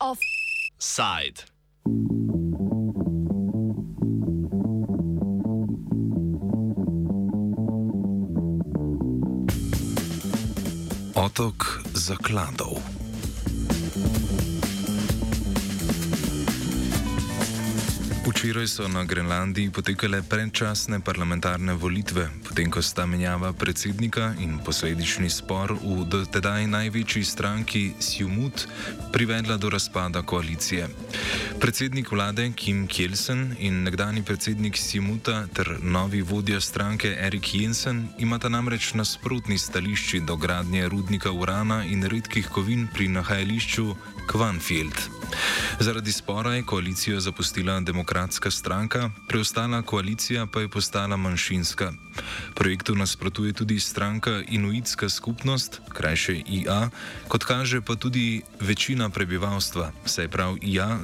Offside. Otok zakladov. Včeraj so na Grenlandiji potekale predčasne parlamentarne volitve, potem ko sta menjava predsednika in posledični spor v dotedaj največji stranki Sjumut privedla do razpada koalicije. Predsednik vlade Kim Kielsen in nekdani predsednik Sjemuta ter novi vodja stranke Erik Jensen imata namreč nasprotni stališči do gradnje rudnika urana in redkih kovin pri nahajališču Kvanfield. Zaradi spora je koalicijo zapustila demokratska stranka, preostala koalicija pa je postala manjšinska. Projektu nasprotuje tudi stranka Inuitska skupnost, krajše IA, kot kaže pa tudi večina prebivalstva, saj je prav IA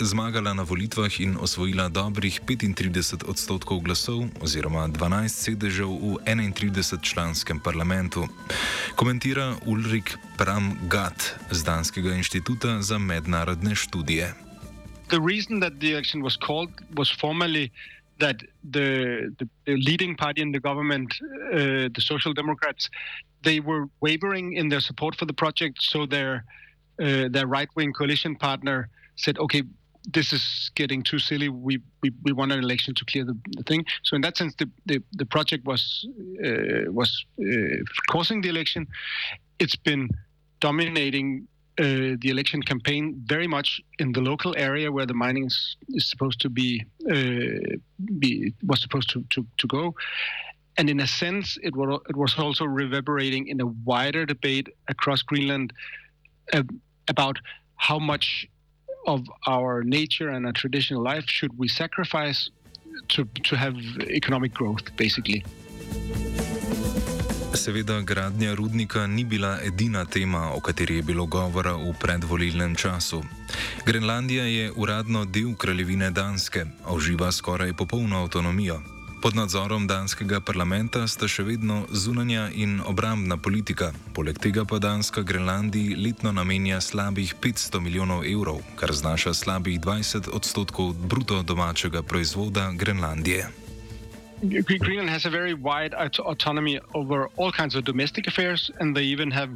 zmagala na volitvah in osvojila dobrih 35 odstotkov glasov oziroma 12 sedežev v 31 članskem parlamentu. Komentira Ulrik Pramgat z Danskega inštituta za mednarodne študije. The reason that the election was called was formally that the, the, the leading party in the government, uh, the Social Democrats, they were wavering in their support for the project. So their uh, their right wing coalition partner said, "Okay, this is getting too silly. We we, we want an election to clear the, the thing." So in that sense, the the, the project was uh, was uh, causing the election. It's been dominating uh, the election campaign very much in the local area where the mining is, supposed to be, uh, be was supposed to, to, to go. And in a sense, it was, it was also reverberating in a wider debate across Greenland uh, about how much of our nature and our traditional life should we sacrifice to, to have economic growth, basically. Seveda, gradnja rudnika ni bila edina tema, o kateri je bilo govora v predvolilnem času. Grenlandija je uradno del kraljevine Danske, a uživa skoraj popolno avtonomijo. Pod nadzorom danskega parlamenta sta še vedno zunanja in obrambna politika, poleg tega pa Danska Grenlandiji letno namenja slabih 500 milijonov evrov, kar znaša slabih 20 odstotkov bruto domačega proizvoda Grenlandije. Greenland has a very wide aut- autonomy over all kinds of domestic affairs, and they even have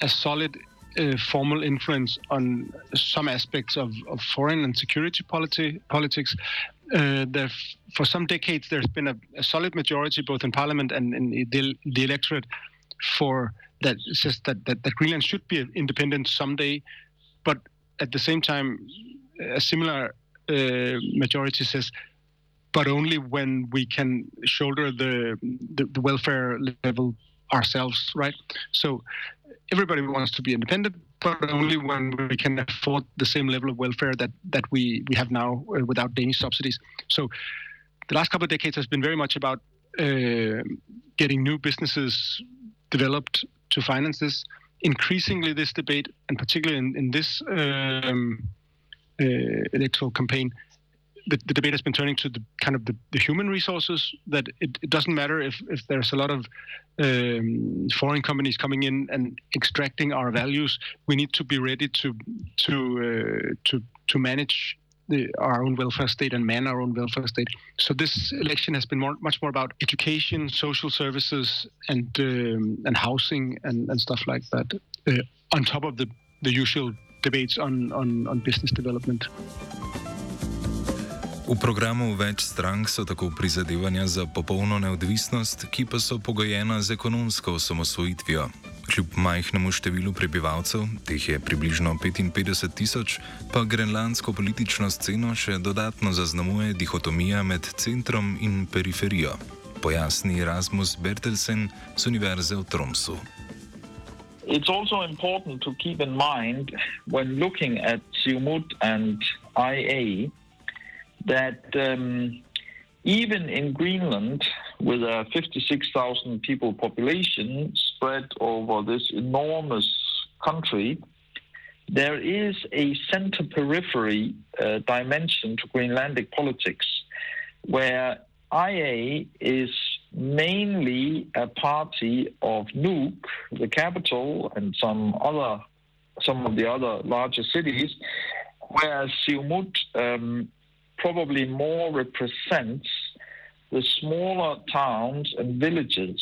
a solid uh, formal influence on some aspects of, of foreign and security politi- politics. Uh, there, for some decades, there's been a, a, solid majority, both in parliament and in the, the electorate, for that says that, that, that Greenland should be independent someday. But at the same time, a similar uh, majority says but only when we can shoulder the, the, the welfare level ourselves, right? So everybody wants to be independent, but only when we can afford the same level of welfare that that we we have now uh, without Danish subsidies. So the last couple of decades has been very much about uh, getting new businesses developed to finance this. Increasingly, this debate, and particularly in, in this um, uh, electoral campaign, the, the, debate has been turning to the kind of the, the human resources that it, it, doesn't matter if, if there's a lot of um, foreign companies coming in and extracting our values we need to be ready to to uh, to to manage the, our own welfare state and man our own welfare state so this election has been more, much more about education social services and um, and housing and, and stuff like that uh, on top of the the usual debates on, on, on business development. V programu več strank so tako prizadevanja za popolno neodvisnost, ki pa so pogojena z ekonomsko osamosvojitvijo. Kljub majhnemu številu prebivalcev, teh je približno 55 tisoč, pa grenlandsko politično sceno še dodatno zaznamuje dihotomija med centrom in periferijo, pojasni Erasmus Bertelsen z Univerze v Tromsu. It's also important to keep in mind when looking at Siumut and IA that um, even in Greenland, with a 56,000 people population spread over this enormous country, there is a center periphery uh, dimension to Greenlandic politics where IA is mainly a party of Nuuk, the capital, and some other, some of the other larger cities, whereas Siumut um, probably more represents the smaller towns and villages.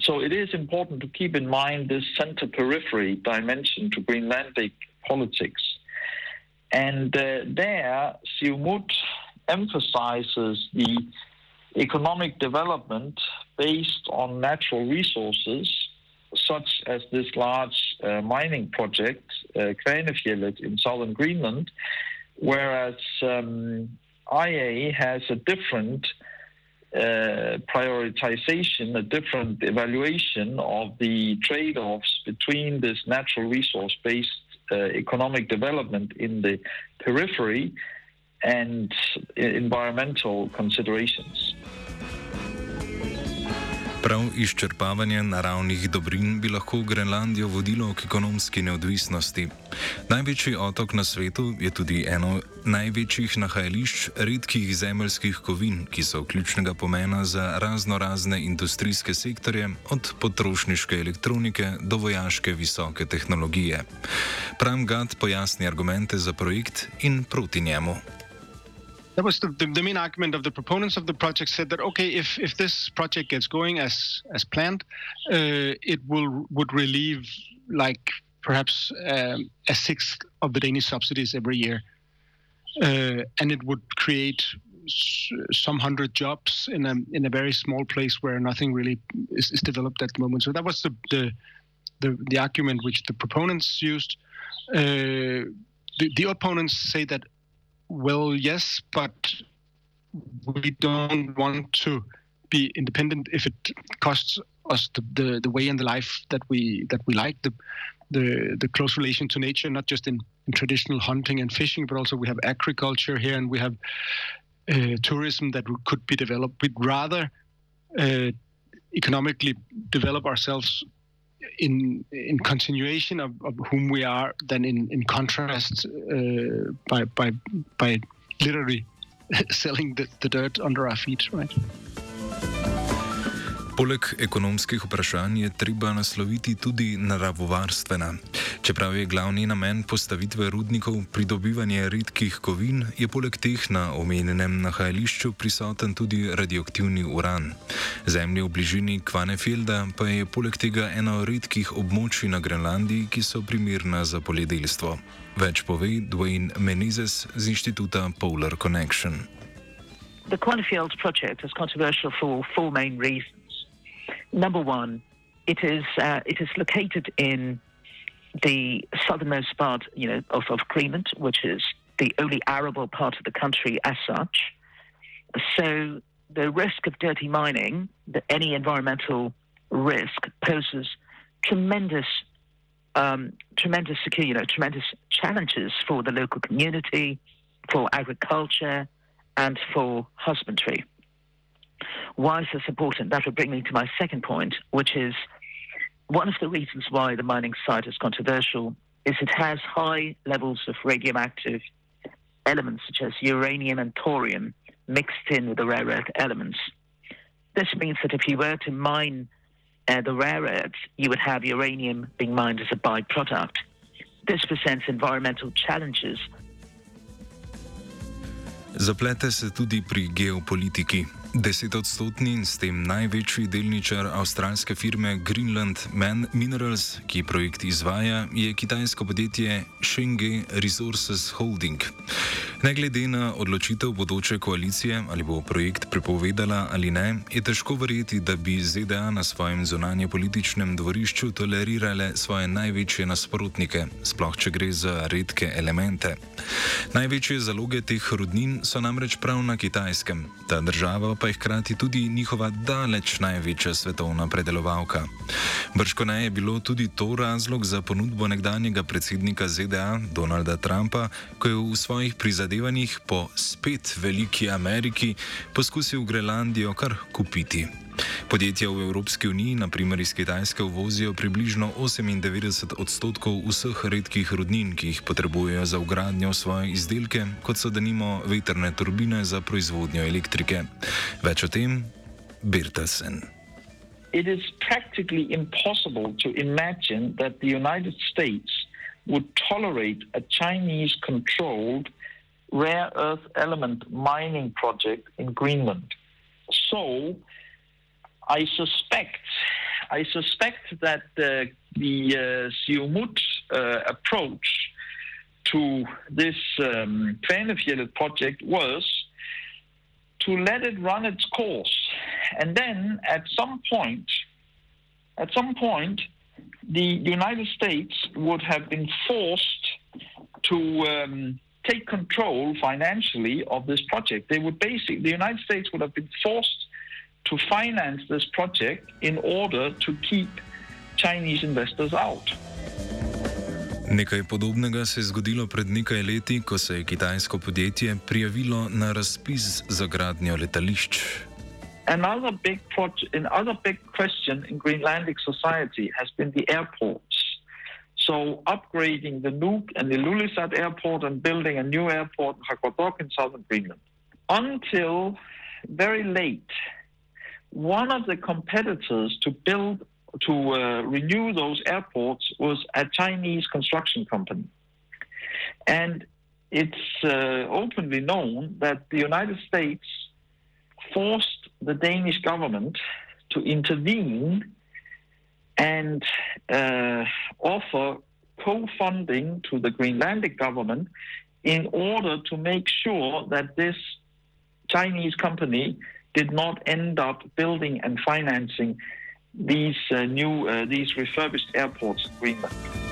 So it is important to keep in mind this center periphery dimension to Greenlandic politics. And uh, there, Siumut emphasizes the economic development based on natural resources, such as this large uh, mining project, uh, Kvanefjellet in southern Greenland, whereas um, IA has a different uh, prioritization, a different evaluation of the trade offs between this natural resource based uh, economic development in the periphery and environmental considerations. Prav izčrpavanje naravnih dobrin bi lahko Grenlandijo vodilo k ekonomski neodvisnosti. Največji otok na svetu je tudi eno največjih nahajališč redkih zemeljskih kovin, ki so ključnega pomena za razno razne industrijske sektorje, od potrošniške elektronike do vojaške visoke tehnologije. Pram Gad pojasni argumente za projekt in proti njemu. That was the, the, the, main argument of the proponents of the project said that okay if if this project gets going as as planned uh, it will would relieve like perhaps um, a sixth of the Danish subsidies every year. Uh, and it would create some hundred jobs in a in a very small place where nothing really is, is developed at the moment. So that was the the the, the argument which the proponents used. Uh, the, the opponents say that well, yes, but we don't want to be independent if it costs us the, the, the way and the life that we that we like the the the close relation to nature not just in, in traditional hunting and fishing but also we have agriculture here and we have uh, tourism that could be developed. We'd rather uh, economically develop ourselves in in continuation of, of whom we are than in in contrast uh, by by by literally selling the, the dirt under our feet right Poleg ekonomskih vprašanj je treba nasloviti tudi naravovarstvena. Čeprav je glavni namen postavitve rudnikov pridobivanje redkih kovin, je poleg teh na omenjenem nahajališču prisoten tudi radioaktivni uran. Zemlja v bližini Kvanefelda pa je poleg tega eno redkih območij na Grenlandiji, ki so primerna za poljedelstvo. Več pove Dwayne Menezes z inštituta Polar Connection. The Quantifield project is controversial for four main reasons. Number one, it is uh, it is located in the southernmost part, you know, of, of Greenland, which is the only arable part of the country as such. So the risk of dirty mining, the, any environmental risk, poses tremendous, um, tremendous security, you know, tremendous challenges for the local community, for agriculture, and for husbandry. Why is this important? That would bring me to my second point, which is one of the reasons why the mining site is controversial is it has high levels of radioactive elements such as uranium and thorium mixed in with the rare earth elements. This means that if you were to mine uh, the rare earths, you would have uranium being mined as a byproduct. This presents environmental challenges. Zaplete se tudi pri geopolitiki. Desetodstotni in s tem največji delničar avstralske firme Greenland Man Minerals, ki projekt izvaja, je kitajsko podjetje Shenge Resources Holding. Ne glede na odločitev bodoče koalicije, ali bo projekt prepovedala ali ne, je težko verjeti, da bi ZDA na svojem zunanje političnem dvorišču tolerirale svoje največje nasprotnike, sploh če gre za redke elemente. Največje zaloge teh rudnin so namreč prav na kitajskem. Ta država pa je hkrati tudi njihova daleč največja svetovna predelovalka. Brško naj je bilo tudi to razlog za ponudbo nekdanjega predsednika ZDA Donalda Trumpa, ko je v svojih prizadevanjih po spet veliki Ameriki poskusil Grenlandijo kar kupiti. Podjetja v Evropski uniji, naprimer iz Kitajske, uvozijo približno 98 odstotkov vseh redkih rudnin, ki jih potrebujejo za ugradnjo svoje izdelke, kot so denimo veterne turbine za proizvodnjo elektrike. Več o tem Birtasen. It is practically impossible to imagine that the United States would tolerate a Chinese controlled rare earth element mining project in Greenland. So I suspect I suspect that uh, the uh, Siumut uh, approach to this um, project was to let it run its course, and then at some point, at some point, the United States would have been forced to um, take control financially of this project. They would basically, the United States would have been forced to finance this project in order to keep Chinese investors out. Nekaj podobnega se je zgodilo pred nekaj leti, ko se je kitajsko podjetje prijavilo na razpis za gradnjo letališč. Another big, another big question in Greenlandic society has been the airports. So, upgrading the Nuuk and the Ilulissat airport and building a new airport in Qaqortoq in southern Greenland. Until very late, one of the competitors to build to uh, renew those airports was a Chinese construction company, and it's uh, openly known that the United States forced the Danish government to intervene and uh, offer co-funding to the Greenlandic government in order to make sure that this Chinese company did not end up building and financing these uh, new, uh, these refurbished airports in Greenland.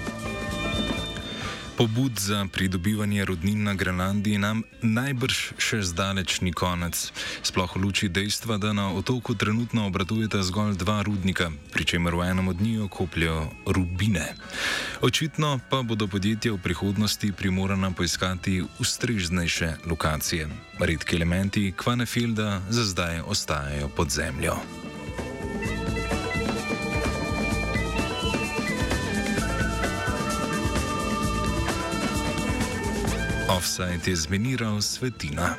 Pobud za pridobivanje rodnin na Grenlandiji nam najbrž še zdaleč ni konec. Sploh v luči dejstva, da na otoku trenutno obratujeta zgolj dva rudnika, pri čemer v enem od njih okopljajo rubine. Očitno pa bodo podjetja v prihodnosti primorana poiskati ustreznejše lokacije. Redki elementi Kvanefielda za zdaj ostajajo pod zemljo. Offside je zmeniral svetina.